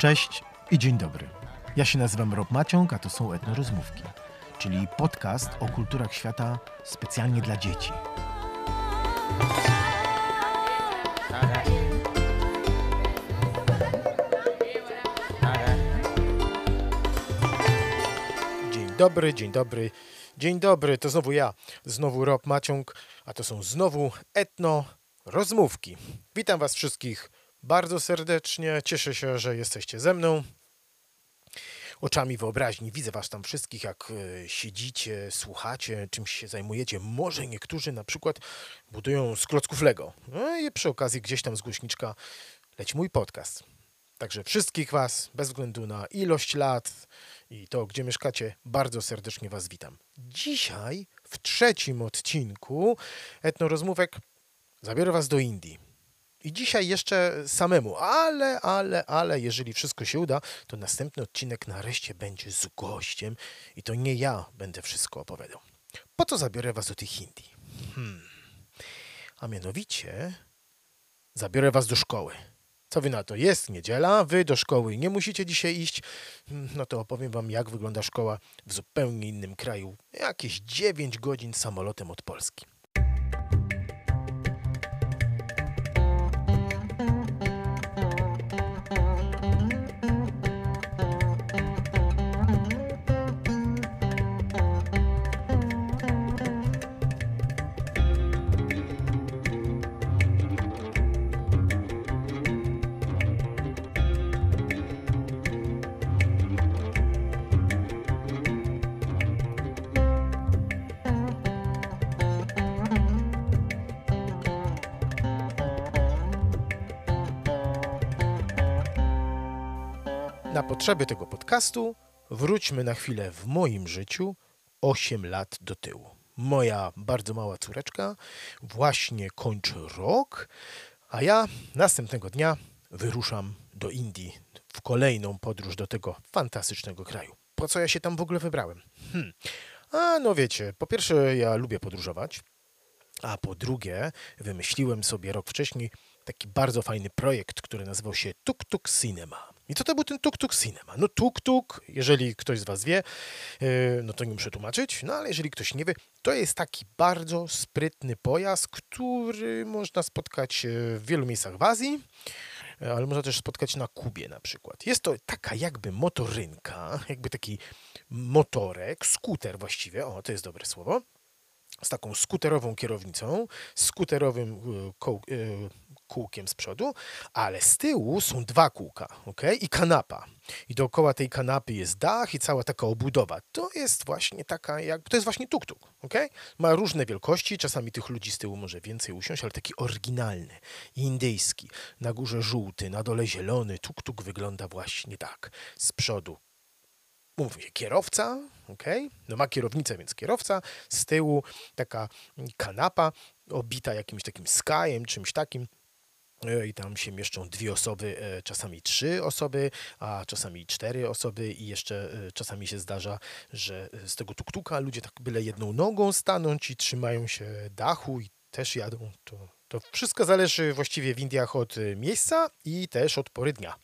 Cześć i dzień dobry. Ja się nazywam Rob Maciąg, a to są Etnorozmówki, czyli podcast o kulturach świata specjalnie dla dzieci. Dzień dobry, dzień dobry, dzień dobry. To znowu ja, znowu Rob Maciąg, a to są znowu Etno Rozmówki. Witam Was wszystkich bardzo serdecznie. Cieszę się, że jesteście ze mną. Oczami wyobraźni widzę Was tam wszystkich, jak e, siedzicie, słuchacie, czymś się zajmujecie. Może niektórzy na przykład budują z klocków Lego. No i przy okazji gdzieś tam z głośniczka leci mój podcast. Także wszystkich Was, bez względu na ilość lat i to, gdzie mieszkacie, bardzo serdecznie Was witam. Dzisiaj, w trzecim odcinku Etnorozmówek, zabiorę Was do Indii. I dzisiaj jeszcze samemu, ale, ale, ale, jeżeli wszystko się uda, to następny odcinek nareszcie będzie z gościem i to nie ja będę wszystko opowiadał. Po co zabiorę Was do tych Indii? Hmm. A mianowicie zabiorę Was do szkoły. Co wy na to? Jest niedziela, wy do szkoły nie musicie dzisiaj iść. Hmm, No to opowiem wam, jak wygląda szkoła w zupełnie innym kraju. Jakieś 9 godzin samolotem od Polski. Potrzeby tego podcastu wróćmy na chwilę w moim życiu 8 lat do tyłu. Moja bardzo mała córeczka właśnie kończy rok, a ja następnego dnia wyruszam do Indii w kolejną podróż do tego fantastycznego kraju. Po co ja się tam w ogóle wybrałem? Hmm. A no wiecie, po pierwsze ja lubię podróżować, a po drugie wymyśliłem sobie rok wcześniej taki bardzo fajny projekt, który nazywał się Tuk Tuk Cinema. I co to był ten Tuk Tuk Cinema? No Tuk Tuk, jeżeli ktoś z Was wie, yy, no to nie muszę tłumaczyć, no ale jeżeli ktoś nie wie, to jest taki bardzo sprytny pojazd, który można spotkać yy, w wielu miejscach w Azji, yy, ale można też spotkać na Kubie na przykład. Jest to taka jakby motorynka, jakby taki motorek, skuter właściwie, o to jest dobre słowo, z taką skuterową kierownicą, skuterowym koł, kółkiem z przodu, ale z tyłu są dwa kółka, ok? I kanapa. I dookoła tej kanapy jest dach i cała taka obudowa. To jest właśnie taka, jak, to jest właśnie tuk-tuk, ok? Ma różne wielkości, czasami tych ludzi z tyłu może więcej usiąść, ale taki oryginalny, indyjski. Na górze żółty, na dole zielony. Tuk-tuk wygląda właśnie tak. Z przodu mówmy się, kierowca, ok? No ma kierownicę, więc kierowca, z tyłu taka kanapa obita jakimś takim skajem, czymś takim. E, I tam się mieszczą dwie osoby, e, czasami trzy osoby, a czasami cztery osoby i jeszcze e, czasami się zdarza, że z tego tuktuka ludzie tak byle jedną nogą stanąć i trzymają się dachu i też jadą. To, to wszystko zależy właściwie w Indiach od miejsca i też od pory dnia.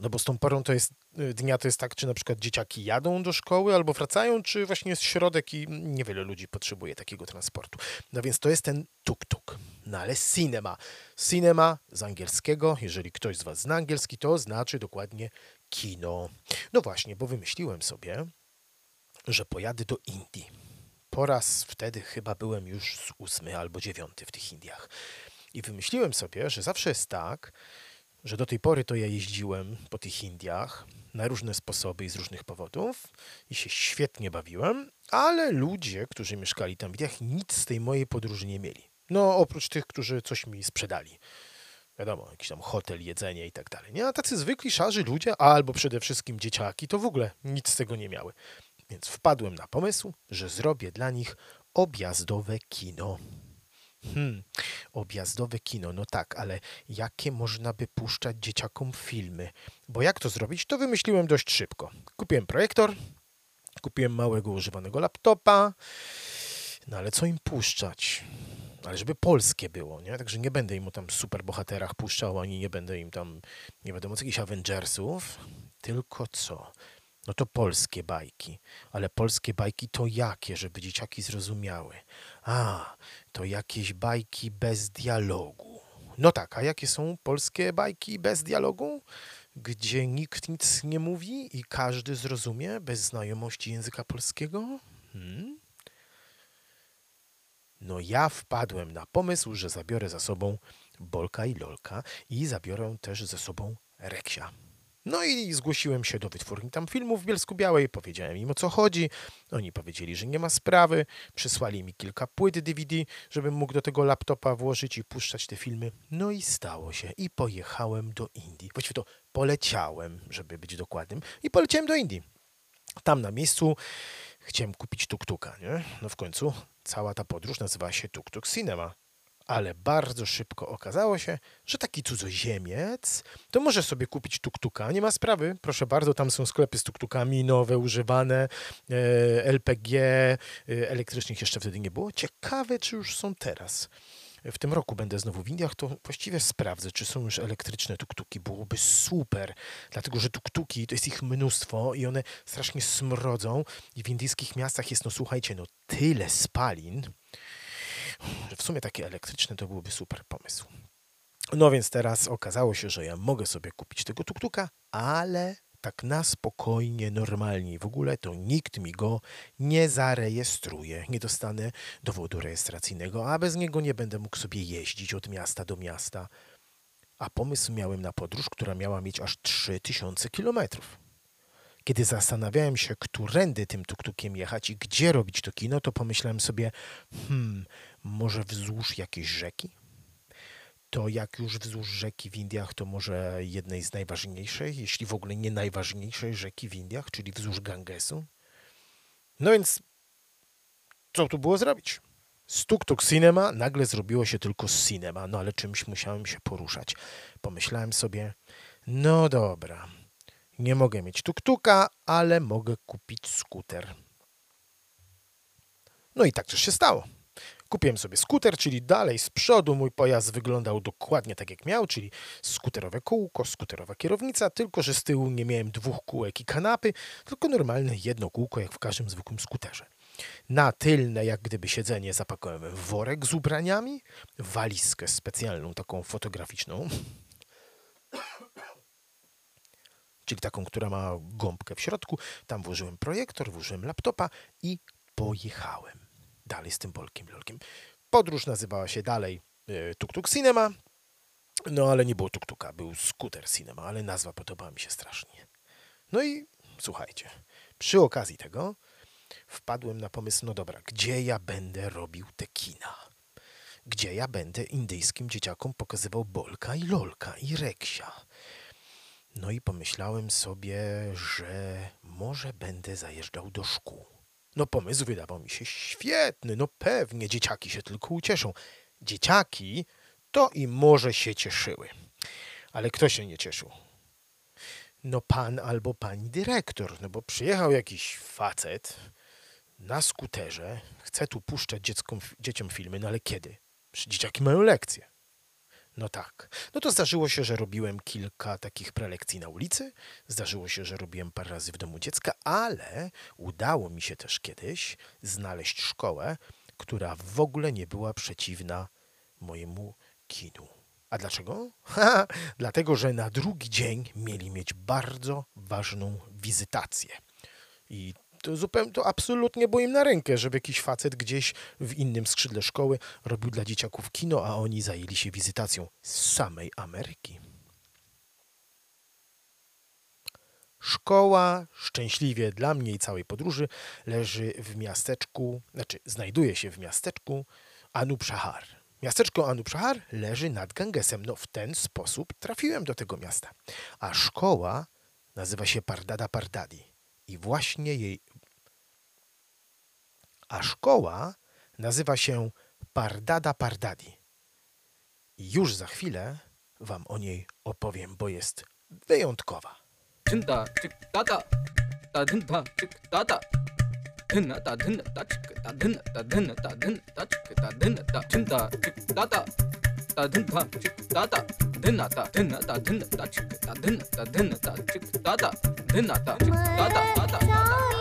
No bo z tą porą to jest y, dnia to jest tak, czy na przykład dzieciaki jadą do szkoły albo wracają, czy właśnie jest środek i niewiele ludzi potrzebuje takiego transportu. No więc to jest ten tuk-tuk. No ale cinema. Cinema z angielskiego, jeżeli ktoś z Was zna angielski, to znaczy dokładnie kino. No właśnie, bo wymyśliłem sobie, że pojadę do Indii. Po raz wtedy chyba byłem już z ósmy albo dziewiąty w tych Indiach. I wymyśliłem sobie, że zawsze jest tak, że do tej pory to ja jeździłem po tych Indiach na różne sposoby i z różnych powodów i się świetnie bawiłem, ale ludzie, którzy mieszkali tam w Indiach, nic z tej mojej podróży nie mieli. No, oprócz tych, którzy coś mi sprzedali. Wiadomo, jakiś tam hotel, jedzenie i tak dalej. Nie? A tacy zwykli, szarzy ludzie, albo przede wszystkim dzieciaki, to w ogóle nic z tego nie miały. Więc wpadłem na pomysł, że zrobię dla nich objazdowe kino. Hmm, objazdowe kino, no tak, ale jakie można by puszczać dzieciakom filmy? Bo jak to zrobić, to wymyśliłem dość szybko. Kupiłem projektor, kupiłem małego używanego laptopa, no ale co im puszczać? ale żeby polskie było, nie? Także nie będę im o tam superbohaterach puszczał, ani nie będę im tam, nie wiadomo, jakichś Avengersów, tylko co? No to polskie bajki. Ale polskie bajki to jakie, żeby dzieciaki zrozumiały? A, to jakieś bajki bez dialogu. No tak, a jakie są polskie bajki bez dialogu? Gdzie nikt nic nie mówi i każdy zrozumie bez znajomości języka polskiego? Hmm? No ja wpadłem na pomysł, że zabiorę za sobą Bolka i Lolka i zabiorę też ze sobą Reksia. No i zgłosiłem się do wytwórni tam filmów w Bielsku Białej, powiedziałem im o co chodzi. Oni powiedzieli, że nie ma sprawy. Przysłali mi kilka płyt DVD, żebym mógł do tego laptopa włożyć i puszczać te filmy. No i stało się. I pojechałem do Indii. Właściwie to poleciałem, żeby być dokładnym. I poleciałem do Indii. Tam na miejscu chciałem kupić tuk-tuka, nie? No w końcu cała ta podróż nazywa się Tuk-Tuk Cinema ale bardzo szybko okazało się, że taki cudzoziemiec to może sobie kupić tuktuka, nie ma sprawy, proszę bardzo, tam są sklepy z tuktukami nowe, używane, e, LPG, e, elektrycznych jeszcze wtedy nie było. Ciekawe, czy już są teraz. W tym roku będę znowu w Indiach, to właściwie sprawdzę, czy są już elektryczne tuktuki. Byłoby super, dlatego że tuktuki to jest ich mnóstwo i one strasznie smrodzą. I w indyjskich miastach jest, no słuchajcie, no tyle spalin, w sumie takie elektryczne to byłby super pomysł. No więc teraz okazało się, że ja mogę sobie kupić tego tuktuka, ale tak na spokojnie, normalnie w ogóle to nikt mi go nie zarejestruje. Nie dostanę dowodu rejestracyjnego, a bez niego nie będę mógł sobie jeździć od miasta do miasta. A pomysł miałem na podróż, która miała mieć aż 3000 kilometrów. Kiedy zastanawiałem się, którędy tym tuktukiem jechać i gdzie robić to kino, to pomyślałem sobie, hmm, może wzdłuż jakiejś rzeki? To jak już wzdłuż rzeki w Indiach, to może jednej z najważniejszych, jeśli w ogóle nie najważniejszej rzeki w Indiach, czyli wzdłuż Gangesu. No więc, co tu było zrobić? Z tuk-tuk cinema nagle zrobiło się tylko cinema, no ale czymś musiałem się poruszać. Pomyślałem sobie, no dobra, nie mogę mieć tuk-tuka, ale mogę kupić skuter. No i tak też się stało. Kupiłem sobie skuter, czyli dalej z przodu mój pojazd wyglądał dokładnie tak jak miał, czyli skuterowe kółko, skuterowa kierownica, tylko że z tyłu nie miałem dwóch kółek i kanapy, tylko normalne jedno kółko jak w każdym zwykłym skuterze. Na tylne, jak gdyby siedzenie, zapakowałem worek z ubraniami, walizkę specjalną, taką fotograficzną, czyli taką, która ma gąbkę w środku. Tam włożyłem projektor, włożyłem laptopa i pojechałem dalej z tym Bolkiem Lolkiem. Podróż nazywała się dalej e, Tuk Tuk Cinema, no ale nie było Tuk był Scooter Cinema, ale nazwa podobała mi się strasznie. No i słuchajcie, przy okazji tego wpadłem na pomysł, no dobra, gdzie ja będę robił te kina? Gdzie ja będę indyjskim dzieciakom pokazywał Bolka i Lolka i Reksia? No i pomyślałem sobie, że może będę zajeżdżał do szkół. No pomysł wydawał mi się świetny, no pewnie dzieciaki się tylko ucieszą. Dzieciaki to i może się cieszyły. Ale kto się nie cieszył? No pan albo pani dyrektor, no bo przyjechał jakiś facet na skuterze, chce tu puszczać dzieckom, dzieciom filmy, no ale kiedy? Dzieciaki mają lekcje. No tak. No to zdarzyło się, że robiłem kilka takich prelekcji na ulicy. Zdarzyło się, że robiłem parę razy w domu dziecka, ale udało mi się też kiedyś znaleźć szkołę, która w ogóle nie była przeciwna mojemu kinu. A dlaczego? Dlatego, że na drugi dzień mieli mieć bardzo ważną wizytację. I to zupełnie, to absolutnie było im na rękę, żeby jakiś facet gdzieś w innym skrzydle szkoły robił dla dzieciaków kino, a oni zajęli się wizytacją z samej Ameryki. Szkoła, szczęśliwie dla mnie i całej podróży, leży w miasteczku, znaczy znajduje się w miasteczku Anupshahar. Miasteczko Anupshahar leży nad Gangesem. No w ten sposób trafiłem do tego miasta. A szkoła nazywa się Pardada Pardadi. I właśnie jej a szkoła nazywa się Pardada Pardadi. Już za chwilę wam o niej opowiem, bo jest wyjątkowa. dhinna da dhinna da chika da dhinna da dhinna da dhinna da chika da dhinna da dhinna chika da da. Da dhinna chika da da. Dhinna da dhinna da dhinna da chika da dhinna da dhinna da chika da da. Dhinna da chika da da da da da da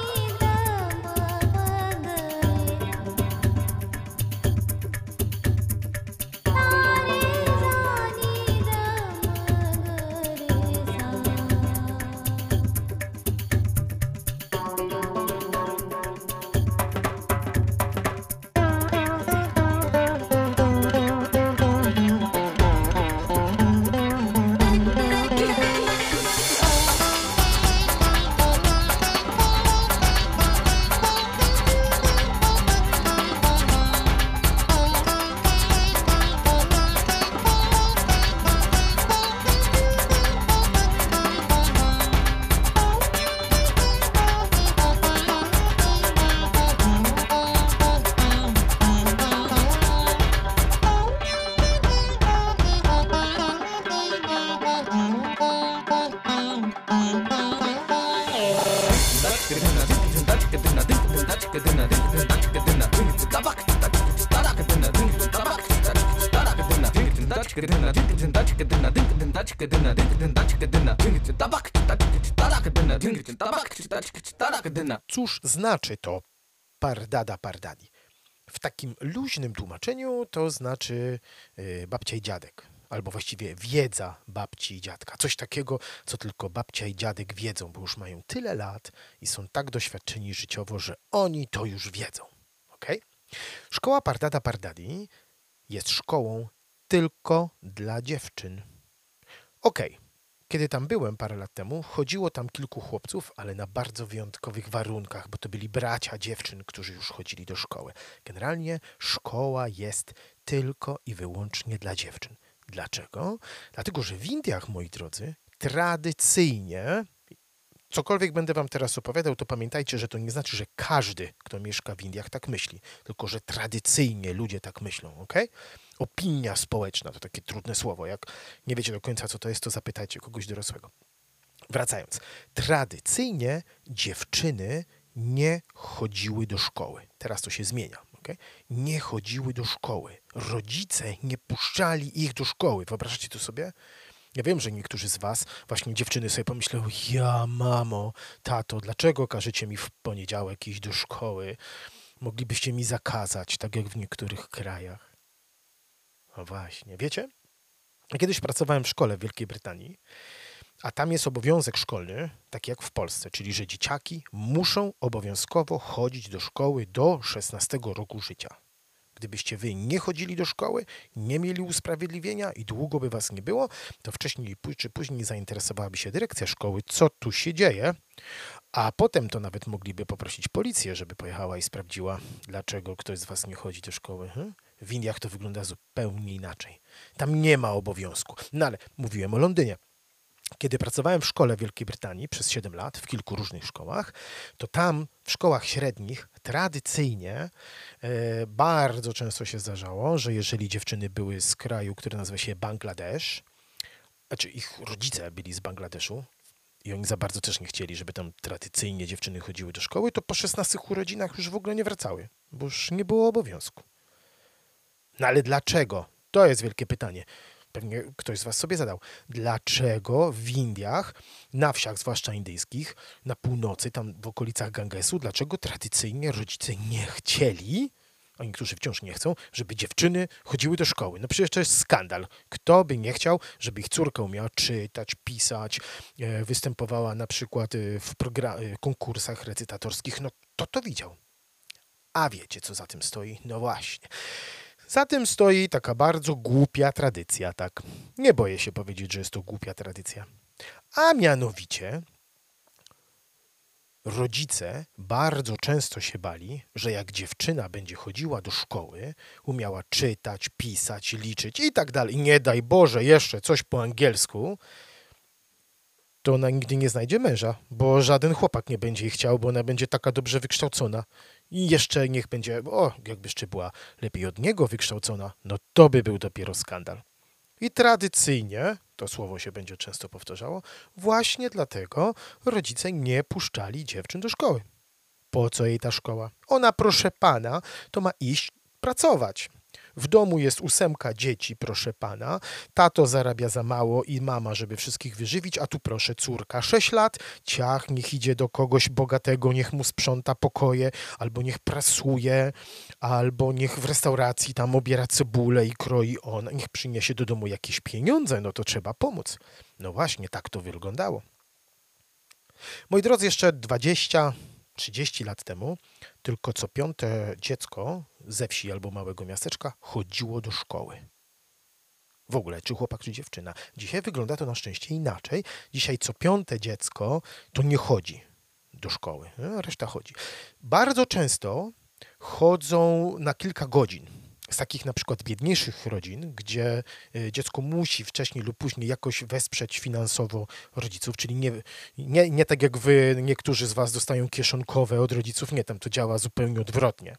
Cóż znaczy to pardada pardadi? W takim luźnym tłumaczeniu to znaczy y, babcia i dziadek, albo właściwie wiedza babci i dziadka. Coś takiego, co tylko babcia i dziadek wiedzą, bo już mają tyle lat i są tak doświadczeni życiowo, że oni to już wiedzą. Okay? Szkoła Pardada Pardadi jest szkołą tylko dla dziewczyn. Okej, kiedy tam byłem parę lat temu, chodziło tam kilku chłopców, ale na bardzo wyjątkowych warunkach, bo to byli bracia dziewczyn, którzy już chodzili do szkoły. Generalnie szkoła jest tylko i wyłącznie dla dziewczyn. Dlaczego? Dlatego, że w Indiach, moi drodzy, tradycyjnie, cokolwiek będę wam teraz opowiadał, to pamiętajcie, że to nie znaczy, że każdy, kto mieszka w Indiach, tak myśli, tylko że tradycyjnie ludzie tak myślą, ok? Opinia społeczna to takie trudne słowo. Jak nie wiecie do końca, co to jest, to zapytajcie kogoś dorosłego. Wracając. Tradycyjnie dziewczyny nie chodziły do szkoły. Teraz to się zmienia. Okay? Nie chodziły do szkoły. Rodzice nie puszczali ich do szkoły. Wyobrażacie to sobie? Ja wiem, że niektórzy z Was, właśnie dziewczyny, sobie pomyślą: Ja, mamo, tato, dlaczego każecie mi w poniedziałek iść do szkoły? Moglibyście mi zakazać, tak jak w niektórych krajach. No właśnie, wiecie? Kiedyś pracowałem w szkole w Wielkiej Brytanii, a tam jest obowiązek szkolny, tak jak w Polsce, czyli że dzieciaki muszą obowiązkowo chodzić do szkoły do 16 roku życia. Gdybyście wy nie chodzili do szkoły, nie mieli usprawiedliwienia i długo by was nie było, to wcześniej czy później zainteresowałaby się dyrekcja szkoły, co tu się dzieje, a potem to nawet mogliby poprosić policję, żeby pojechała i sprawdziła, dlaczego ktoś z was nie chodzi do szkoły. Hmm? W Indiach to wygląda zupełnie inaczej. Tam nie ma obowiązku. No ale mówiłem o Londynie. Kiedy pracowałem w szkole w Wielkiej Brytanii przez 7 lat, w kilku różnych szkołach, to tam w szkołach średnich tradycyjnie e, bardzo często się zdarzało, że jeżeli dziewczyny były z kraju, który nazywa się Bangladesz, znaczy ich rodzice byli z Bangladeszu i oni za bardzo też nie chcieli, żeby tam tradycyjnie dziewczyny chodziły do szkoły, to po 16 urodzinach już w ogóle nie wracały, bo już nie było obowiązku. No ale dlaczego? To jest wielkie pytanie. Pewnie ktoś z Was sobie zadał. Dlaczego w Indiach, na wsiach, zwłaszcza indyjskich, na północy, tam w okolicach Gangesu, dlaczego tradycyjnie rodzice nie chcieli, a niektórzy wciąż nie chcą, żeby dziewczyny chodziły do szkoły? No przecież to jest skandal. Kto by nie chciał, żeby ich córka umiała czytać, pisać, e, występowała na przykład e, w e, konkursach recytatorskich? No to to widział. A wiecie, co za tym stoi? No właśnie. Za tym stoi taka bardzo głupia tradycja, tak. Nie boję się powiedzieć, że jest to głupia tradycja. A mianowicie rodzice bardzo często się bali, że jak dziewczyna będzie chodziła do szkoły, umiała czytać, pisać, liczyć i tak dalej, nie daj Boże, jeszcze coś po angielsku, to ona nigdy nie znajdzie męża, bo żaden chłopak nie będzie jej chciał, bo ona będzie taka dobrze wykształcona. I jeszcze niech będzie, o, jakby jeszcze była lepiej od niego wykształcona, no to by był dopiero skandal. I tradycyjnie, to słowo się będzie często powtarzało, właśnie dlatego rodzice nie puszczali dziewczyn do szkoły. Po co jej ta szkoła? Ona, proszę pana, to ma iść pracować. W domu jest ósemka dzieci, proszę pana. Tato zarabia za mało i mama, żeby wszystkich wyżywić, a tu proszę córka 6 lat. Ciach, niech idzie do kogoś bogatego, niech mu sprząta pokoje, albo niech prasuje, albo niech w restauracji tam obiera cebulę i kroi on. Niech przyniesie do domu jakieś pieniądze, no to trzeba pomóc. No właśnie, tak to wyglądało. Moi drodzy, jeszcze 20, 30 lat temu tylko co piąte dziecko ze wsi albo małego miasteczka chodziło do szkoły. W ogóle, czy chłopak, czy dziewczyna. Dzisiaj wygląda to na szczęście inaczej. Dzisiaj co piąte dziecko to nie chodzi do szkoły, a reszta chodzi. Bardzo często chodzą na kilka godzin z takich na przykład biedniejszych rodzin, gdzie y, dziecko musi wcześniej lub później jakoś wesprzeć finansowo rodziców, czyli nie, nie, nie tak jak wy, niektórzy z was dostają kieszonkowe od rodziców, nie, tam to działa zupełnie odwrotnie.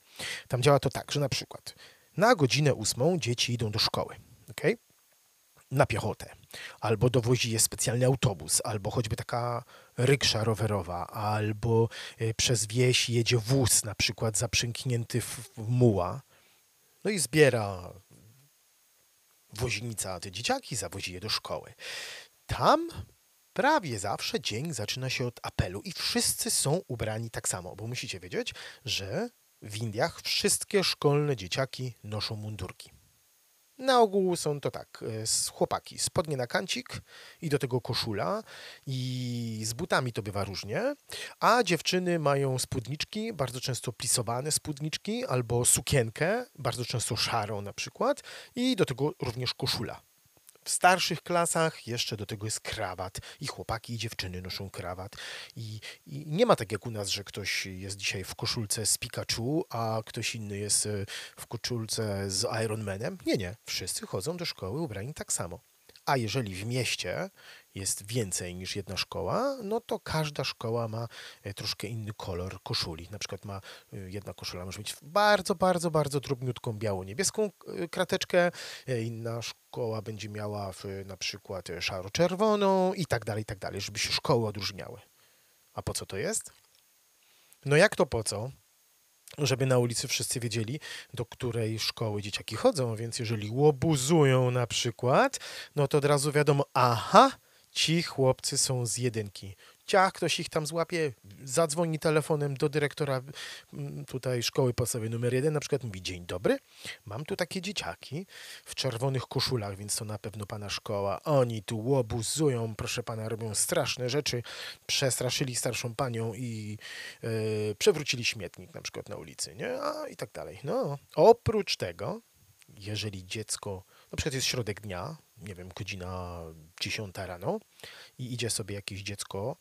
Tam działa to tak, że na przykład na godzinę ósmą dzieci idą do szkoły, ok? Na piechotę. Albo dowozi je specjalny autobus, albo choćby taka ryksza rowerowa, albo y, przez wieś jedzie wóz na przykład zaprzęgnięty w muła, no i zbiera woźnica te dzieciaki, zawozi je do szkoły. Tam prawie zawsze dzień zaczyna się od apelu i wszyscy są ubrani tak samo, bo musicie wiedzieć, że w Indiach wszystkie szkolne dzieciaki noszą mundurki. Na ogół są to tak, e, chłopaki, spodnie na kancik i do tego koszula i z butami to bywa różnie, a dziewczyny mają spódniczki, bardzo często plisowane spódniczki albo sukienkę, bardzo często szarą na przykład i do tego również koszula. W starszych klasach jeszcze do tego jest krawat i chłopaki i dziewczyny noszą krawat. I, I, nie ma tak jak u nas, że ktoś jest dzisiaj w koszulce z Pikachu, a ktoś inny jest e, w koszulce z Iron Manem. Nie, nie. Wszyscy chodzą do szkoły ubrani tak samo. A jeżeli w mieście jest więcej niż jedna szkoła, no to każda szkoła ma e, troszkę inny kolor koszuli. Na przykład ma e, jedna koszula może mieć bardzo, bardzo, bardzo drobniutką biało-niebieską krateczkę, inna szkoła będzie miała na przykład szaro-czerwoną i tak dalej, i tak dalej, żeby się szkoły odróżniały. A po co to jest? No jak to po co? żeby na ulicy wszyscy wiedzieli, do której szkoły dzieciaki chodzą, więc jeżeli łobuzują na przykład, no to od razu wiadomo, aha, ci chłopcy są z jedynki. Ciach, ktoś ich tam złapie, zadzwoni telefonem do dyrektora mm, tutaj szkoły podstawowej numer jeden, na przykład mówi, dzień dobry, mam tu takie dzieciaki w czerwonych koszulach, więc to na pewno pana szkoła. Oni tu łobuzują, proszę pana, robią straszne rzeczy, przestraszyli starszą panią i yy, przewrócili śmietnik na przykład na ulicy, nie? A, i tak dalej. No, oprócz tego, jeżeli dziecko, na przykład jest środek dnia, nie wiem, godzina 10 rano i idzie sobie jakieś dziecko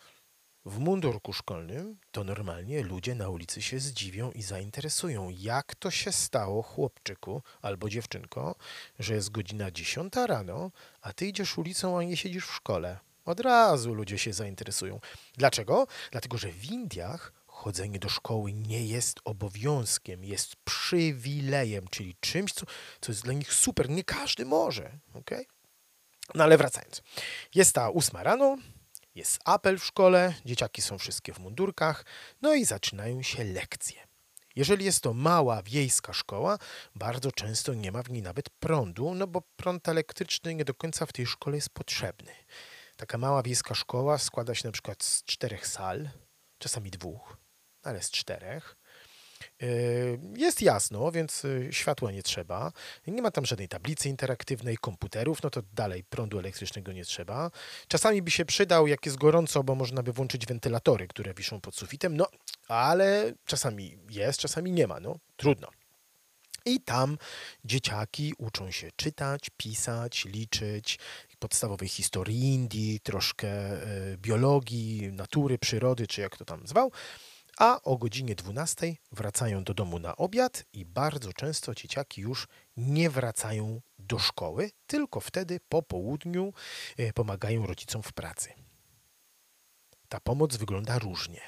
w mundurku szkolnym, to normalnie ludzie na ulicy się zdziwią i zainteresują, jak to się stało chłopczyku albo dziewczynko, że jest godzina 10 rano, a ty idziesz ulicą, a nie siedzisz w szkole. Od razu ludzie się zainteresują. Dlaczego? Dlatego, że w Indiach chodzenie do szkoły nie jest obowiązkiem, jest przywilejem, czyli czymś, co, co jest dla nich super. Nie każdy może. Okay? No ale wracając. Jest ta ósma rano, jest apel w szkole, dzieciaki są wszystkie w mundurkach, no i zaczynają się lekcje. Jeżeli jest to mała wiejska szkoła, bardzo często nie ma w niej nawet prądu, no bo prąd elektryczny nie do końca w tej szkole jest potrzebny. Taka mała wiejska szkoła składa się na przykład z czterech sal, czasami dwóch, ale z czterech. Yy, jest jasno, więc y, światła nie trzeba. Nie ma tam żadnej tablicy interaktywnej, komputerów, no to dalej prądu elektrycznego nie trzeba. Czasami by się przydał, jak jest gorąco, bo można by włączyć wentylatory, które wiszą pod sufitem, no ale czasami jest, czasami nie ma, no trudno. I tam dzieciaki uczą się czytać, pisać, liczyć, podstawowej historii Indii, troszkę y, biologii, natury, przyrody, czy jak to tam zwał a o godzinie 12 wracają do domu na obiad i bardzo często dzieciaki już nie wracają do szkoły, tylko wtedy po południu e, pomagają rodzicom w pracy. Ta pomoc wygląda różnie.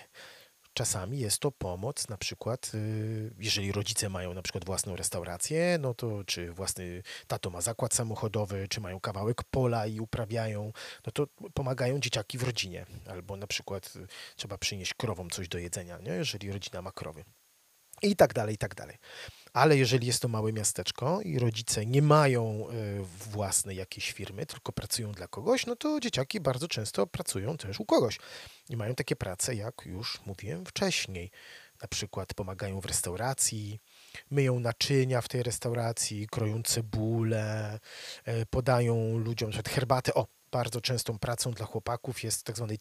Czasami jest to pomoc, na przykład, y, jeżeli rodzice mają na przykład własną restaurację, no to czy własny tato ma zakład samochodowy, czy mają kawałek pola i uprawiają, no to pomagają dzieciaki w rodzinie. Albo na przykład y, trzeba przynieść krowom coś do jedzenia, nie? jeżeli rodzina ma krowy. I tak dalej, i tak dalej. Ale jeżeli jest to małe miasteczko i rodzice nie mają y, własnej jakiejś firmy, tylko pracują dla kogoś, no to dzieciaki bardzo często pracują też u kogoś. I mają takie prace, jak już mówiłem wcześniej. Na przykład pomagają w restauracji, myją naczynia w tej restauracji, kroją cebulę, y, podają ludziom herbatę. O, bardzo częstą pracą dla chłopaków jest tak zwany.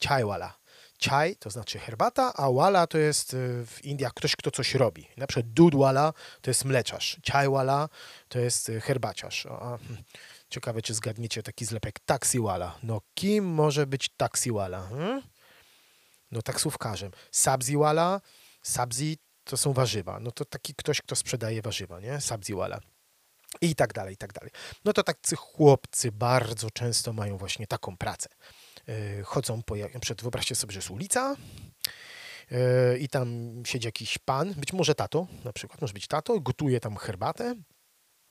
Chai to znaczy herbata, a wala to jest y, w Indiach ktoś, kto coś robi. Na przykład dudwala to jest mleczarz, chaiwala to jest y, herbaciarz. A, hmm, ciekawe, czy zgadniecie taki zlepek taksiwala. No kim może być taksiwala? Hmm? No taksówkarzem. Sabziwala, sabzi to są warzywa. No to taki ktoś, kto sprzedaje warzywa, nie? Sabziwala. I tak dalej, i tak dalej. No to tacy chłopcy bardzo często mają właśnie taką pracę. E, chodzą po, przykład wyobraźcie sobie, że jest ulica e, i tam siedzi jakiś pan, być może tato na przykład, może być tato, gotuje tam herbatę,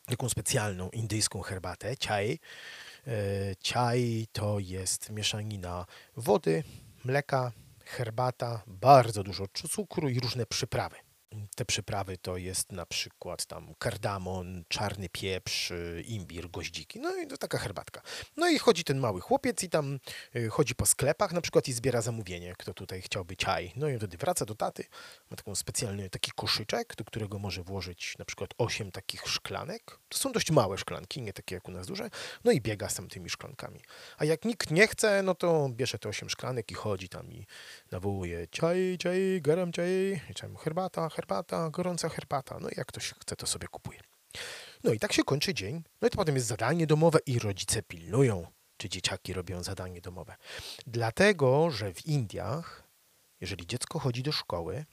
taką specjalną indyjską herbatę, chai. E, chai to jest mieszanina wody, mleka, herbata, bardzo dużo cukru i różne przyprawy. Te przyprawy to jest na przykład tam kardamon, czarny pieprz, y, imbir, goździki. No i to taka herbatka. No i chodzi ten mały chłopiec i tam y, chodzi po sklepach na przykład i zbiera zamówienie, kto tutaj chciałby ciaj. No i wtedy wraca do taty, ma taką specjalny taki koszyczek, do którego może włożyć na przykład 8 takich szklanek. To są dość małe szklanki, nie takie jak u nas duże. No i biega z tamtymi szklankami. A jak nikt nie chce, no to bierze te 8 szklanek i chodzi tam i nawołuje ciaj, ciaj, garam ciaj, i tam herbata, herbata, gorąca herbata. No i jak ktoś chce, to sobie kupuje. No i tak się kończy dzień. No i to potem jest zadanie domowe i rodzice pilnują, czy dzieciaki robią zadanie domowe. Dlatego, że w Indiach, jeżeli dziecko chodzi do szkoły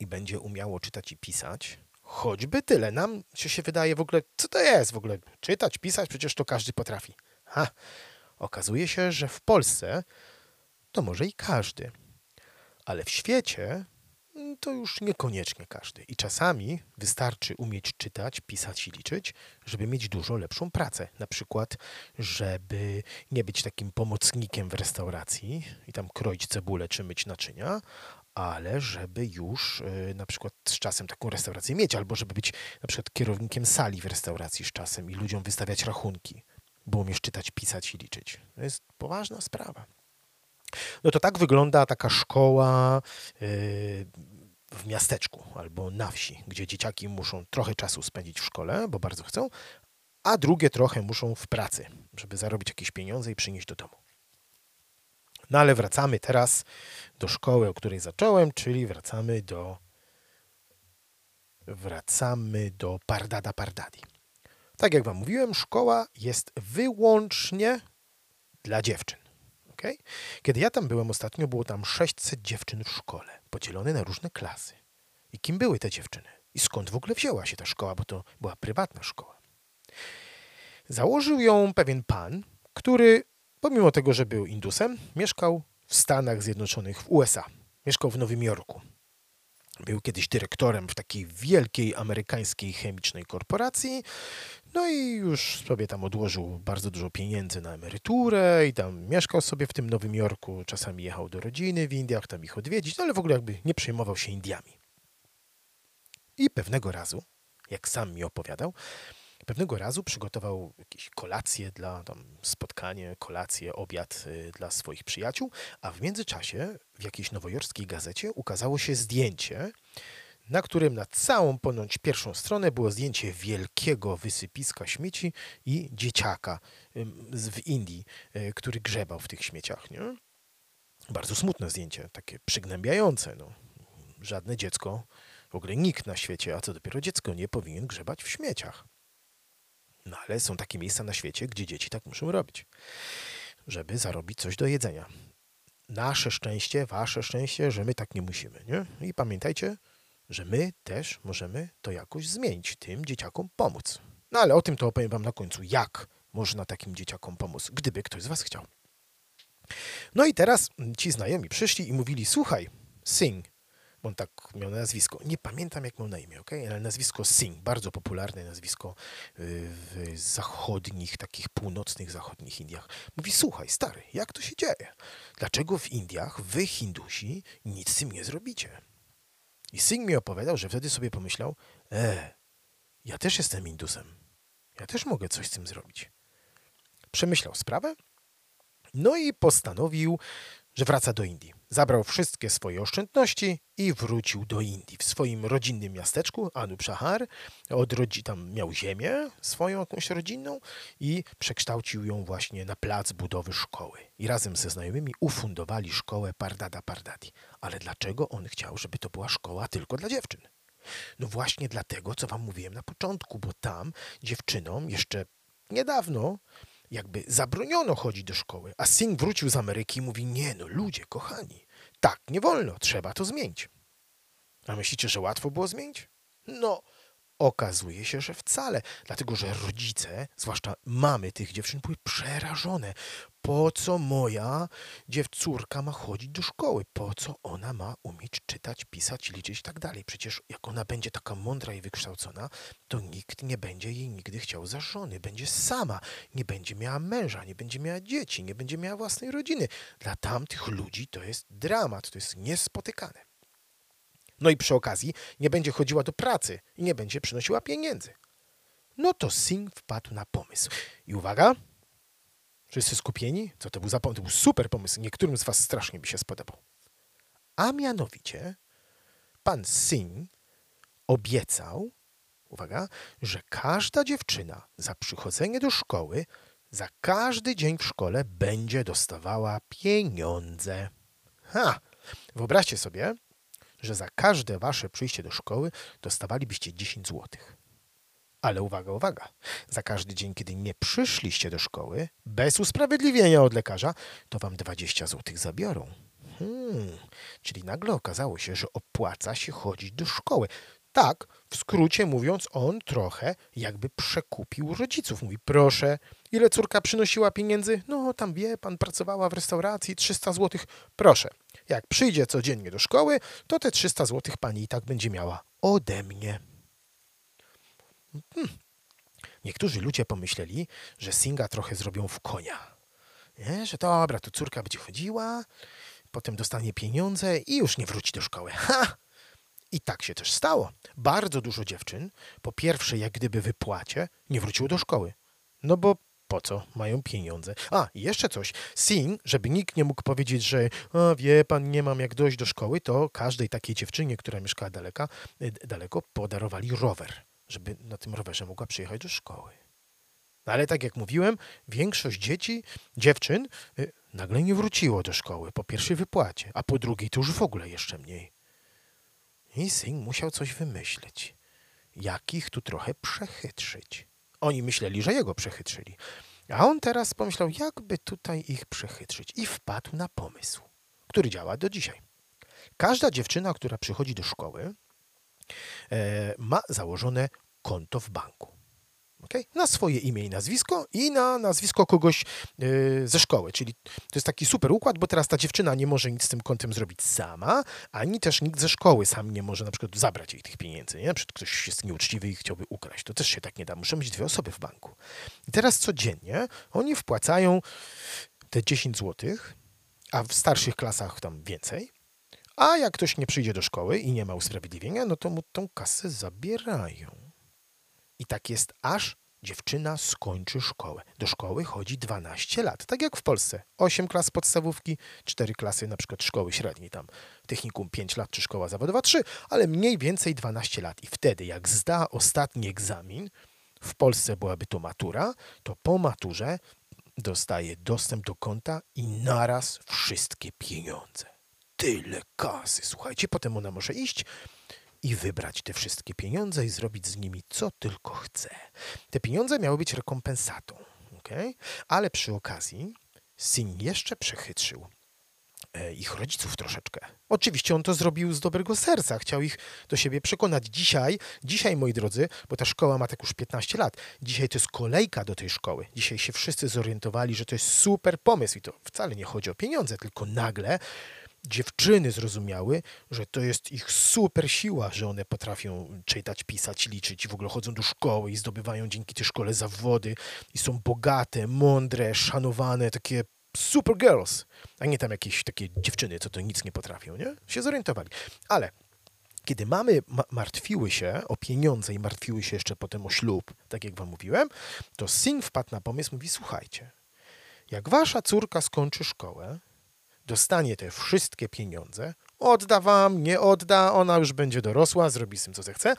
i będzie umiało czytać i pisać, choćby tyle, nam się, się wydaje w ogóle, co to jest w ogóle? Czytać, pisać, przecież to każdy potrafi. Ha, okazuje się, że w Polsce to może i każdy. Ale w świecie to już niekoniecznie każdy. I czasami wystarczy umieć czytać, pisać i liczyć, żeby mieć dużo lepszą pracę. Na przykład, żeby nie być takim pomocnikiem w restauracji i tam kroić cebulę czy myć naczynia, ale żeby już y, na przykład z czasem taką restaurację mieć, albo żeby być na przykład kierownikiem sali w restauracji z czasem i ludziom wystawiać rachunki, bo umiesz czytać, pisać i liczyć. To jest poważna sprawa. No to tak wygląda taka szkoła y, w miasteczku albo na wsi, gdzie dzieciaki muszą trochę czasu spędzić w szkole, bo bardzo chcą, a drugie trochę muszą w pracy, żeby zarobić jakieś pieniądze i przynieść do domu. No ale wracamy teraz do szkoły, o której zacząłem, czyli wracamy do wracamy do Pardada Pardadi. Tak jak wam mówiłem, szkoła jest wyłącznie dla dziewczyn. Okay? Kiedy ja tam byłem ostatnio, było tam 600 dziewczyn w szkole, podzielone na różne klasy. I kim były te dziewczyny? I skąd w ogóle wzięła się ta szkoła, bo to była prywatna szkoła. Założył ją pewien pan, który, pomimo tego, że był Indusem, mieszkał w Stanach Zjednoczonych, w USA. Mieszkał w Nowym Jorku. Był kiedyś dyrektorem w takiej wielkiej amerykańskiej chemicznej korporacji. No i już sobie tam odłożył bardzo dużo pieniędzy na emeryturę i tam mieszkał sobie w tym Nowym Jorku. Czasami jechał do rodziny w Indiach, tam ich odwiedzić, no ale w ogóle jakby nie przejmował się Indiami. I pewnego razu, jak sam mi opowiadał, pewnego razu przygotował jakieś kolacje dla tam spotkanie, kolację, obiad y, dla swoich przyjaciół, a w międzyczasie w jakiejś nowojorskiej gazecie ukazało się zdjęcie, na którym na całą ponoć pierwszą stronę było zdjęcie wielkiego wysypiska śmieci i dzieciaka w Indii, y, który grzebał w tych śmieciach. Nie? Bardzo smutne zdjęcie, takie przygnębiające. No. Żadne dziecko, w ogóle nikt na świecie, a co dopiero dziecko, nie powinien grzebać w śmieciach. No ale są takie miejsca na świecie, gdzie dzieci tak muszą robić, żeby zarobić coś do jedzenia. Nasze szczęście, wasze szczęście, że my tak nie musimy. Nie? I pamiętajcie, że my też możemy to jakoś zmienić, tym dzieciakom pomóc. No ale o tym to opowiem wam na końcu, jak można takim dzieciakom pomóc, gdyby ktoś z was chciał. No i teraz ci znajomi przyszli i mówili, słuchaj, Sing, On tak miał nazwisko. Nie pamiętam, jak miał na imię, ok? Ale nazwisko Singh, bardzo popularne nazwisko y, w zachodnich, takich północnych, zachodnich Indiach. Mówi, słuchaj, stary, jak to się dzieje? Dlaczego w Indiach wy, Hindusi, nic z tym nie zrobicie? I Singh mi opowiadał, że wtedy sobie pomyślał, e, ja też jestem Indusem. Ja też mogę coś z tym zrobić. Przemyślał sprawę, no i postanowił, że wraca do Indii. Zabrał wszystkie swoje oszczędności i wrócił do Indii. W swoim rodzinnym miasteczku, Anupshahar, od rodzi- tam miał ziemię swoją jakąś rodzinną i przekształcił ją właśnie na plac budowy szkoły. I razem ze znajomymi ufundowali szkołę Pardada Pardadi. Ale dlaczego on chciał, żeby to była szkoła tylko dla dziewczyn? No właśnie dlatego, co wam mówiłem na początku, bo tam dziewczynom jeszcze niedawno jakby zabroniono chodzić do szkoły, a Singh wrócił z Ameryki i mówi, nie no, ludzie, kochani, tak nie wolno, trzeba to zmienić. A myślicie, że łatwo było zmienić? No, okazuje się, że wcale, dlatego że rodzice, zwłaszcza mamy tych dziewczyn, były przerażone. Po co moja dziewcórka ma chodzić do szkoły? Po co ona ma umieć czytać, pisać, liczyć i tak dalej? Przecież jak ona będzie taka mądra i wykształcona, to nikt nie będzie jej nigdy chciał za żony. Będzie sama, nie będzie miała męża, nie będzie miała dzieci, nie będzie miała własnej rodziny. Dla tamtych ludzi to jest dramat, to jest niespotykane. No i przy okazji nie będzie chodziła do pracy i nie będzie przynosiła pieniędzy. No to Singh wpadł na pomysł. I uwaga, wszyscy skupieni? Co to był za pomysł? To był super pomysł. Niektórym z was strasznie by się spodobał. A mianowicie pan Singh obiecał, uwaga, że każda dziewczyna za przychodzenie do szkoły, za każdy dzień w szkole będzie dostawała pieniądze. Ha! Wyobraźcie sobie, że za każde wasze przyjście do szkoły dostawalibyście 10 złotych. Ale uwaga, uwaga. Za każdy dzień, kiedy nie przyszliście do szkoły, bez usprawiedliwienia od lekarza, to wam 20 złotych zabiorą. Hmm, czyli nagle okazało się, że opłaca się chodzić do szkoły. Tak, w skrócie mówiąc, on trochę jakby przekupił rodziców. Mówi, proszę, ile córka przynosiła pieniędzy? No, tam wie, pan pracowała w restauracji, 300 złotych. Proszę, jak przyjdzie codziennie do szkoły, to te 300 złotych pani i tak będzie miała ode mnie. Hmm. Niektórzy ludzie pomyśleli, że Singa trochę zrobią w konia. Nie? Że dobra, to córka będzie chodziła, potem dostanie pieniądze i już nie wróci do szkoły. Ha! I tak się też stało. Bardzo dużo dziewczyn, po pierwszej jak gdyby wypłacie, nie wróciło do szkoły. No bo po co? Mają pieniądze. A, i jeszcze coś. Sing, żeby nikt nie mógł powiedzieć, że a, wie pan, nie mam jak dojść do szkoły, to każdej takiej dziewczynie, która mieszkała daleka, y, daleko, podarowali rower, żeby na tym rowerze mogła przyjechać do szkoły. No ale tak jak mówiłem, większość dzieci, dziewczyn y, nagle nie wróciło do szkoły po pierwszej wypłacie, a po drugiej to już w ogóle jeszcze mniej. I Sing musiał coś wymyślić. Jak ich tu trochę przechytrzyć. Oni myśleli, że jego przechytrzyli. A on teraz pomyślał, jakby tutaj ich przechytrzyć. I wpadł na pomysł, który działa do dzisiaj. Każda dziewczyna, która przychodzi do szkoły, e, ma założone konto w banku. Okay? Na swoje imię i nazwisko i na nazwisko kogoś yy, ze szkoły. Czyli to jest taki super układ, bo teraz ta dziewczyna nie może nic z tym kontem zrobić sama, ani też nikt ze szkoły sam nie może na przykład zabrać jej tych pieniędzy. Nie? Na przykład ktoś jest nieuczciwy i chciałby ukraść. To też się tak nie da. Muszą być dwie osoby w banku. I teraz codziennie oni wpłacają te 10 zł, a w starszych klasach tam więcej. A jak ktoś nie przyjdzie do szkoły i nie ma usprawiedliwienia, no to mu tą kasę zabierają. I tak jest aż dziewczyna skończy szkołę. Do szkoły chodzi 12 lat, tak jak w Polsce. 8 klas podstawówki, 4 klasy na przykład szkoły średniej, tam technikum 5 lat czy szkoła zawodowa 3, ale mniej więcej 12 lat. I wtedy jak zda ostatni egzamin, w Polsce byłaby to matura, to po maturze dostaje dostęp do konta i naraz wszystkie pieniądze. Tyle kasy, słuchajcie, potem ona może iść i wybrać te wszystkie pieniądze i zrobić z nimi co tylko chce. Te pieniądze miały być rekompensatą, okay? ale przy okazji Sin jeszcze przechytrzył e, ich rodziców troszeczkę. Oczywiście on to zrobił z dobrego serca, chciał ich do siebie przekonać. Dzisiaj, dzisiaj moi drodzy, bo ta szkoła ma tak już 15 lat, dzisiaj to jest kolejka do tej szkoły. Dzisiaj się wszyscy zorientowali, że to jest super pomysł i to wcale nie chodzi o pieniądze, tylko nagle dziewczyny zrozumiały, że to jest ich super siła, że one potrafią czytać, pisać, liczyć i w ogóle chodzą do szkoły i zdobywają dzięki tej szkole zawody i są bogate, mądre, szanowane, takie super girls, a nie tam jakieś takie dziewczyny, co to nic nie potrafią, nie? Się zorientowali. Ale kiedy mamy ma martwiły się o pieniądze i martwiły się jeszcze potem o ślub, tak jak wam mówiłem, to Singh wpadł na pomysł, mówi, słuchajcie, jak wasza córka skończy szkołę, dostanie te wszystkie pieniądze, odda wam, nie odda, ona już będzie dorosła, zrobi z tym, co zechce,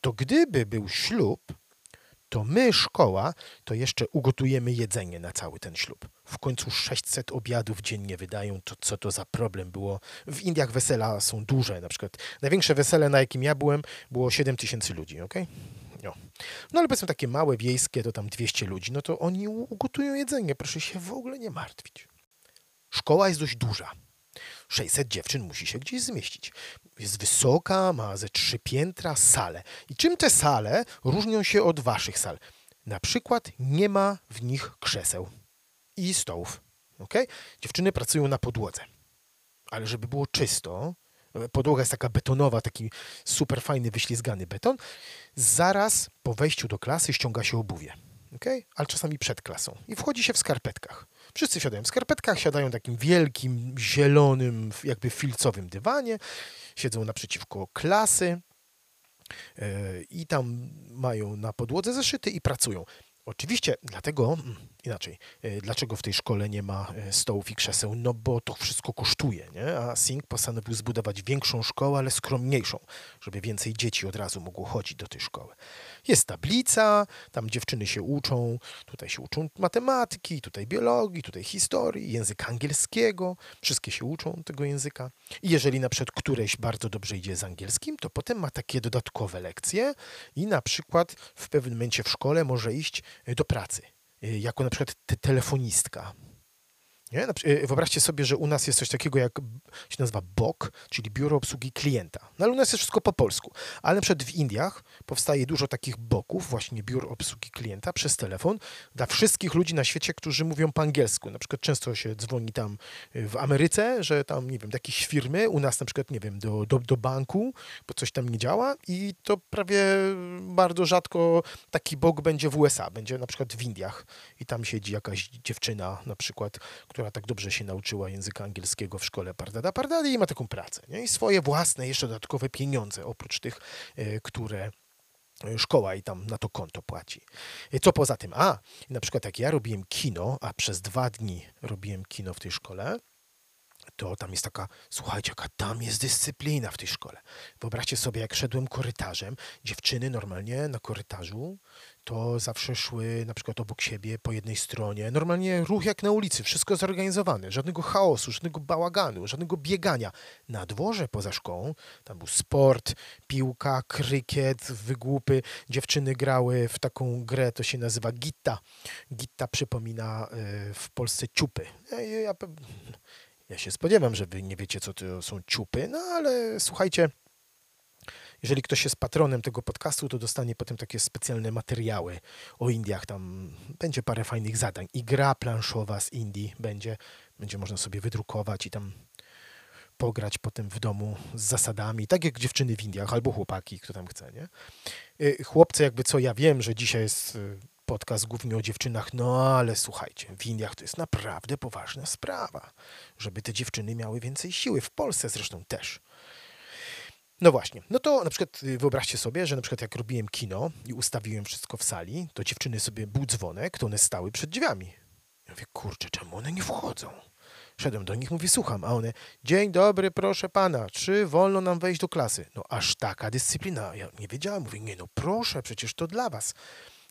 to gdyby był ślub, to my, szkoła, to jeszcze ugotujemy jedzenie na cały ten ślub. W końcu 600 obiadów dziennie wydają, to co to za problem było. W Indiach wesela są duże, na przykład największe wesele, na jakim ja byłem, było 7 tysięcy ludzi, ok? No. no ale powiedzmy takie małe, wiejskie, to tam 200 ludzi, no to oni ugotują jedzenie, proszę się w ogóle nie martwić. Szkoła jest dość duża. 600 dziewczyn musi się gdzieś zmieścić. Jest wysoka, ma ze trzy piętra, sale. I czym te sale różnią się od waszych sal? Na przykład nie ma w nich krzeseł i stołów. Okay? Dziewczyny pracują na podłodze. Ale żeby było czysto, podłoga jest taka betonowa, taki super fajny, wyślizgany beton, zaraz po wejściu do klasy ściąga się obuwie. Okay? Ale czasami przed klasą. I wchodzi się w skarpetkach. Wszyscy siadają w skarpetkach, siadają takim wielkim, zielonym, jakby filcowym dywanie, siedzą naprzeciwko klasy e, i tam mają na podłodze zeszyty i pracują. Oczywiście dlatego, mm, inaczej, e, dlaczego w tej szkole nie ma e, stołów i krzeseł? No bo to wszystko kosztuje, nie? A Singh postanowił zbudować większą szkołę, ale skromniejszą, żeby więcej dzieci od razu mogło chodzić do tej szkoły. Jest tablica, tam dziewczyny się uczą, tutaj się uczą matematyki, tutaj biologii, tutaj historii, języka angielskiego, wszystkie się uczą tego języka. I jeżeli na przykład któreś bardzo dobrze idzie z angielskim, to potem ma takie dodatkowe lekcje i na przykład w pewnym momencie w szkole może iść e, do pracy, e, jako na przykład telefonistka nie? E, wyobraźcie sobie, że u nas jest coś takiego jak się nazywa BOK, czyli Biuro Obsługi Klienta. No ale u nas jest wszystko po polsku. Ale przed w Indiach powstaje dużo takich boków, właśnie biur obsługi klienta przez telefon dla wszystkich ludzi na świecie, którzy mówią po angielsku. Na przykład często się dzwoni tam e, w Ameryce, że tam, nie wiem, do jakiejś firmy, u nas na przykład, nie wiem, do, do, do banku, bo coś tam nie działa i to prawie bardzo rzadko taki bok będzie w USA, będzie na przykład w Indiach i tam siedzi jakaś dziewczyna na przykład, która tak dobrze się nauczyła języka angielskiego w szkole Pardada Pardady i ma taką pracę. Nie? I swoje własne jeszcze dodatkowe pieniądze, oprócz tych, e, które e, szkoła i tam na to konto płaci. E, co poza tym? A, na przykład jak ja robiłem kino, a przez dwa dni robiłem kino w tej szkole, to tam jest taka, słuchajcie, jaka tam jest dyscyplina w tej szkole. Wyobraźcie sobie, jak szedłem korytarzem, dziewczyny normalnie na korytarzu to zawsze szły na przykład obok siebie po jednej stronie. Normalnie ruch jak na ulicy, wszystko zorganizowane, żadnego chaosu, żadnego bałaganu, żadnego biegania. Na dworze poza szkołą tam był sport, piłka, krykiet, wygłupy. Dziewczyny grały w taką grę, to się nazywa gitta. Gitta przypomina e, w Polsce ciupy. Ja, ja, ja się spodziewam, że wy nie wiecie, co to są ciupy, no ale słuchajcie, jeżeli ktoś jest patronem tego podcastu, to dostanie potem takie specjalne materiały o Indiach. Tam będzie parę fajnych zadań. I gra planszowa z Indii będzie. Będzie można sobie wydrukować i tam pograć potem w domu z zasadami, tak jak dziewczyny w Indiach, albo chłopaki, kto tam chce, nie? Y, chłopcy, jakby co, ja wiem, że dzisiaj jest y, podcast głównie o dziewczynach, no ale słuchajcie, w Indiach to jest naprawdę poważna sprawa, żeby te dziewczyny miały więcej siły. W Polsce zresztą też. No właśnie, no to na przykład y, wyobraźcie sobie, że na przykład jak robiłem kino i ustawiłem wszystko w sali, to dziewczyny sobie, był dzwonek, to one stały przed drzwiami. Ja mówię, kurczę, czemu one nie wchodzą? Szedłem do nich, mówię, słucham, a one, dzień dobry, proszę pana, czy wolno nam wejść do klasy? No aż taka dyscyplina. Ja nie wiedziałem, mówię, nie no proszę, przecież to dla was.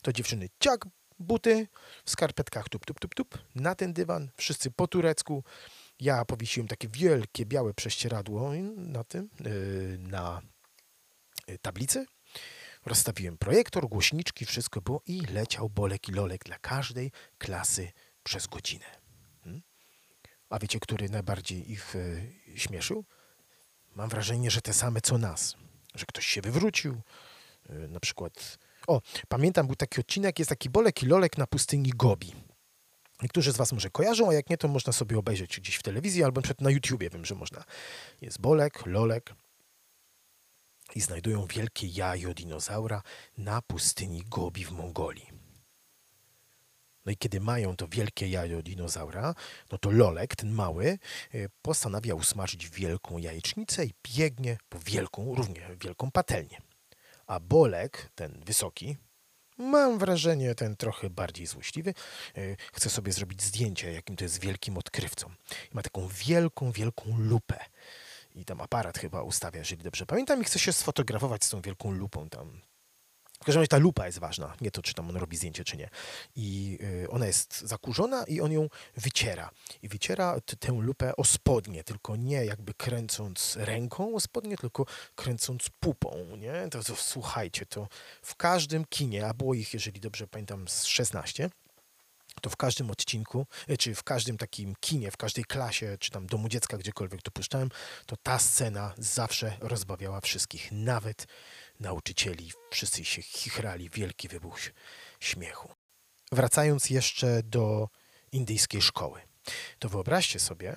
To dziewczyny, ciak, buty, w skarpetkach, tup, tup, tup, tup, na ten dywan, wszyscy po turecku, ja powiesiłem takie wielkie białe prześcieradło na tym, y, na y, tablicy. Rozstawiłem projektor, głośniczki, wszystko było i leciał bolek i lolek dla każdej klasy przez godzinę. Hmm? A wiecie, który najbardziej ich y, śmieszył? Mam wrażenie, że te same co nas. Że ktoś się wywrócił, na przykład... O, pamiętam, był taki odcinek, jest taki bolek i lolek na pustyni Gobi. Niektórzy z Was może kojarzą, a jak nie, to można sobie obejrzeć gdzieś w telewizji albo przed na YouTubie, wiem, że można. Jest Bolek, Lolek i znajdują wielkie jajo dinozaura na pustyni Gobi w Mongolii. No i kiedy mają to wielkie jajo dinozaura, no to Lolek, ten mały, y, postanawia usmażyć wielką jajecznicę i biegnie po wielką, równie wielką patelnię. A Bolek, ten wysoki, mam wrażenie, ten trochę bardziej złośliwy, y, chce sobie zrobić zdjęcie, jakim to jest wielkim odkrywcą. Ma taką wielką, wielką lupę. I tam aparat chyba ustawia, jeżeli dobrze pamiętam, i chce się sfotografować z tą wielką lupą tam w każdym razie ta lupa jest ważna, nie to, czy tam on robi zdjęcie, czy nie. I y, ona jest zakurzona i on ją wyciera. I wyciera tę lupę o spodnie, tylko nie jakby kręcąc ręką o spodnie, tylko kręcąc pupą, nie? To, to słuchajcie, to w każdym kinie, a było ich, jeżeli dobrze pamiętam, z 16, to w każdym odcinku, e, czy w każdym takim kinie, w każdej klasie, czy tam domu dziecka, gdziekolwiek to puszczałem, to ta scena zawsze rozbawiała wszystkich, nawet nauczycieli. Wszyscy się chichrali, wielki wybuch śmiechu. Wracając jeszcze do indyjskiej szkoły, to wyobraźcie sobie,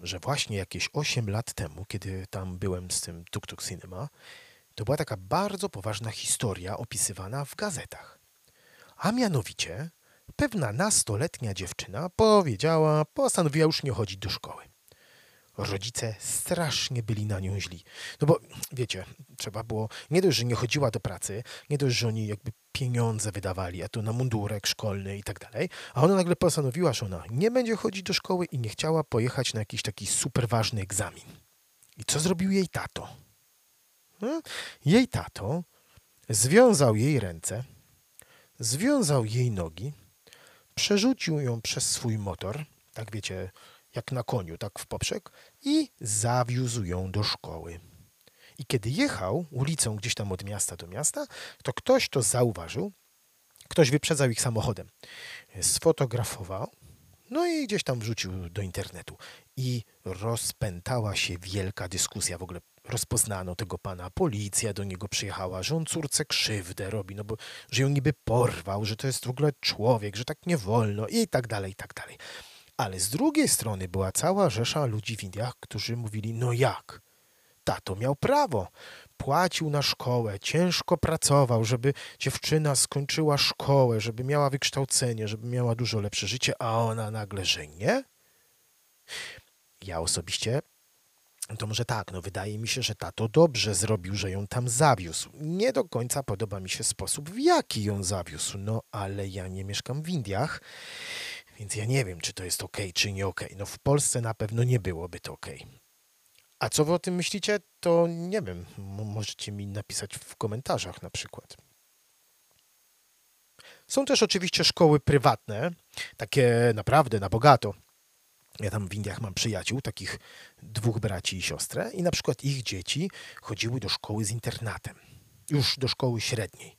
że właśnie jakieś 8 lat temu, kiedy tam byłem z tym Tuk Tuk Cinema, to była taka bardzo poważna historia opisywana w gazetach. A mianowicie pewna nastoletnia dziewczyna powiedziała, postanowiła już nie chodzić do szkoły. Rodzice strasznie byli na nią źli. No bo wiecie, trzeba było, nie dość, że nie chodziła do pracy, nie dość, że oni jakby pieniądze wydawali, a to na mundurek szkolny i tak dalej, a ona nagle postanowiła, że ona nie będzie chodzić do szkoły i nie chciała pojechać na jakiś taki super ważny egzamin. I co zrobił jej tato? Hmm? Jej tato związał jej ręce, związał jej nogi, przerzucił ją przez swój motor, tak wiecie, jak na koniu, tak w poprzek, i zawiózł ją do szkoły. I kiedy jechał ulicą gdzieś tam od miasta do miasta, to ktoś to zauważył, ktoś wyprzedzał ich samochodem, sfotografował, no i gdzieś tam wrzucił do internetu. I rozpętała się wielka dyskusja. W ogóle rozpoznano tego pana, policja do niego przyjechała, że on córce krzywdę robi, no bo że ją niby porwał, że to jest w ogóle człowiek, że tak nie wolno i tak dalej, i tak dalej. Ale z drugiej strony była cała rzesza ludzi w Indiach, którzy mówili, no jak? Tato miał prawo. Płacił na szkołę, ciężko pracował, żeby dziewczyna skończyła szkołę, żeby miała wykształcenie, żeby miała dużo lepsze życie, a ona nagle, że nie? Ja osobiście to może tak, no wydaje mi się, że tato dobrze zrobił, że ją tam zawiózł. Nie do końca podoba mi się sposób, w jaki ją zawiózł, no ale ja nie mieszkam w Indiach, więc ja nie wiem, czy to jest ok, czy nie ok. No w Polsce na pewno nie byłoby to ok. A co wy o tym myślicie, to nie wiem. Możecie mi napisać w komentarzach na przykład. Są też oczywiście szkoły prywatne, takie naprawdę na bogato. Ja tam w Indiach mam przyjaciół, takich dwóch braci i siostrę, i na przykład ich dzieci chodziły do szkoły z internatem, już do szkoły średniej.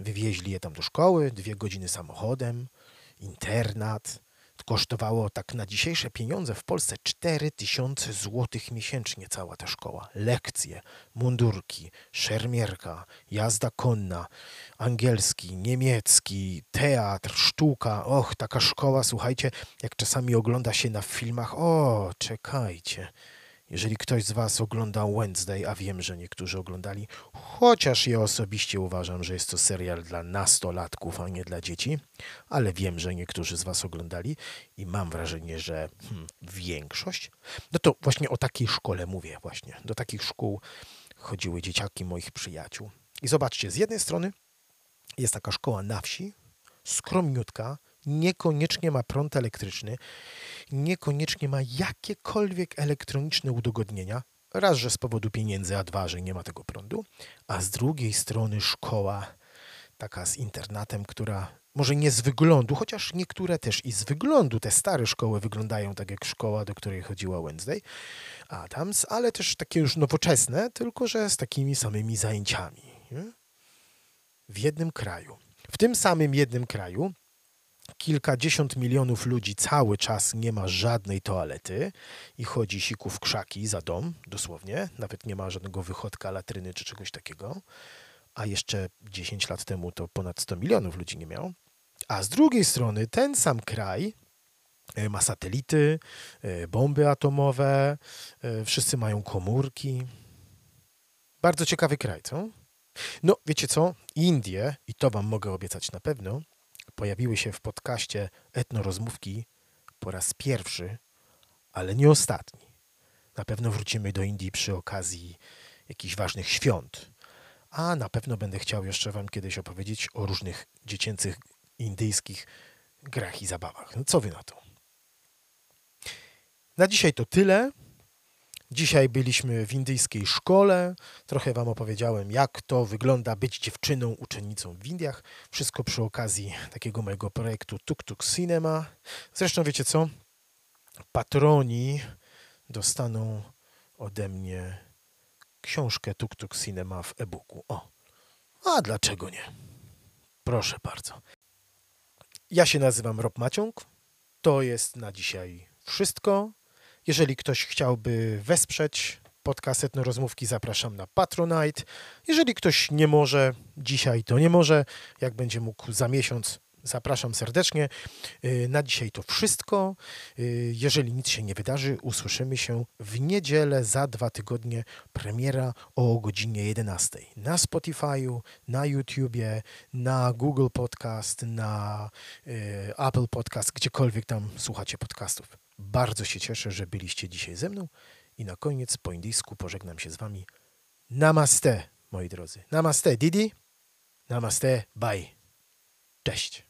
Wywieźli je tam do szkoły, dwie godziny samochodem, internat. Kosztowało tak na dzisiejsze pieniądze w Polsce 4000 złotych miesięcznie cała ta szkoła. Lekcje, mundurki, szermierka, jazda konna, angielski, niemiecki, teatr, sztuka. Och, taka szkoła, słuchajcie, jak czasami ogląda się na filmach. O, czekajcie. Jeżeli ktoś z Was oglądał Wednesday, a wiem, że niektórzy oglądali, chociaż ja osobiście uważam, że jest to serial dla nastolatków, a nie dla dzieci, ale wiem, że niektórzy z Was oglądali i mam wrażenie, że hmm, większość. No to właśnie o takiej szkole mówię, właśnie. Do takich szkół chodziły dzieciaki moich przyjaciół. I zobaczcie, z jednej strony jest taka szkoła na wsi, skromniutka, niekoniecznie ma prąd elektryczny, niekoniecznie ma jakiekolwiek elektroniczne udogodnienia. Raz, że z powodu pieniędzy, a dwa, że nie ma tego prądu, a z drugiej strony szkoła taka z internatem, która może nie z wyglądu, chociaż niektóre też i z wyglądu, te stare szkoły wyglądają tak jak szkoła, do której chodziła Wednesday Adams, ale też takie już nowoczesne, tylko że z takimi samymi zajęciami. W jednym kraju. W tym samym jednym kraju kilkadziesiąt milionów ludzi cały czas nie ma żadnej toalety i chodzi siku w krzaki za dom, dosłownie. Nawet nie ma żadnego wychodka, latryny czy czegoś takiego. A jeszcze 10 lat temu to ponad 100 milionów ludzi nie miało. A z drugiej strony ten sam kraj e, ma satelity, e, bomby atomowe, e, wszyscy mają komórki. Bardzo ciekawy kraj, co? No, wiecie co? Indie, i to wam mogę obiecać na pewno, pojawiły się w podcaście Etnorozmówki po raz pierwszy, ale nie ostatni. Na pewno wrócimy do Indii przy okazji jakichś ważnych świąt. A na pewno będę chciał jeszcze Wam kiedyś opowiedzieć o różnych dziecięcych indyjskich grach i zabawach. No co Wy na to? Na dzisiaj to tyle. Dzisiaj byliśmy w indyjskiej szkole. Trochę Wam opowiedziałem, jak to wygląda być dziewczyną, uczennicą w Indiach. Wszystko przy okazji takiego mojego projektu Tuk Tuk Cinema. Zresztą wiecie co? Patroni dostaną ode mnie książkę Tuk Tuk Cinema w e-booku. O, a dlaczego nie? Proszę bardzo. Ja się nazywam Rob Maciąg. To jest na dzisiaj wszystko. Jeżeli ktoś chciałby wesprzeć podcast Etno Rozmówki, zapraszam na Patronite. Jeżeli ktoś nie może dzisiaj, to nie może. Jak będzie mógł za miesiąc, zapraszam serdecznie. Y, Na dzisiaj to wszystko. Y, Jeżeli nic się nie wydarzy, usłyszymy się w niedzielę za dwa tygodnie. Premiera o godzinie 11 na Spotify'u, na YouTubie, na Google Podcast, na y, Apple Podcast, gdziekolwiek tam słuchacie podcastów. Bardzo się cieszę, że byliście dzisiaj ze mną i na koniec po indyjsku pożegnam się z wami. Namaste, moi drodzy. Namaste, Didi. Namaste, bye. Cześć.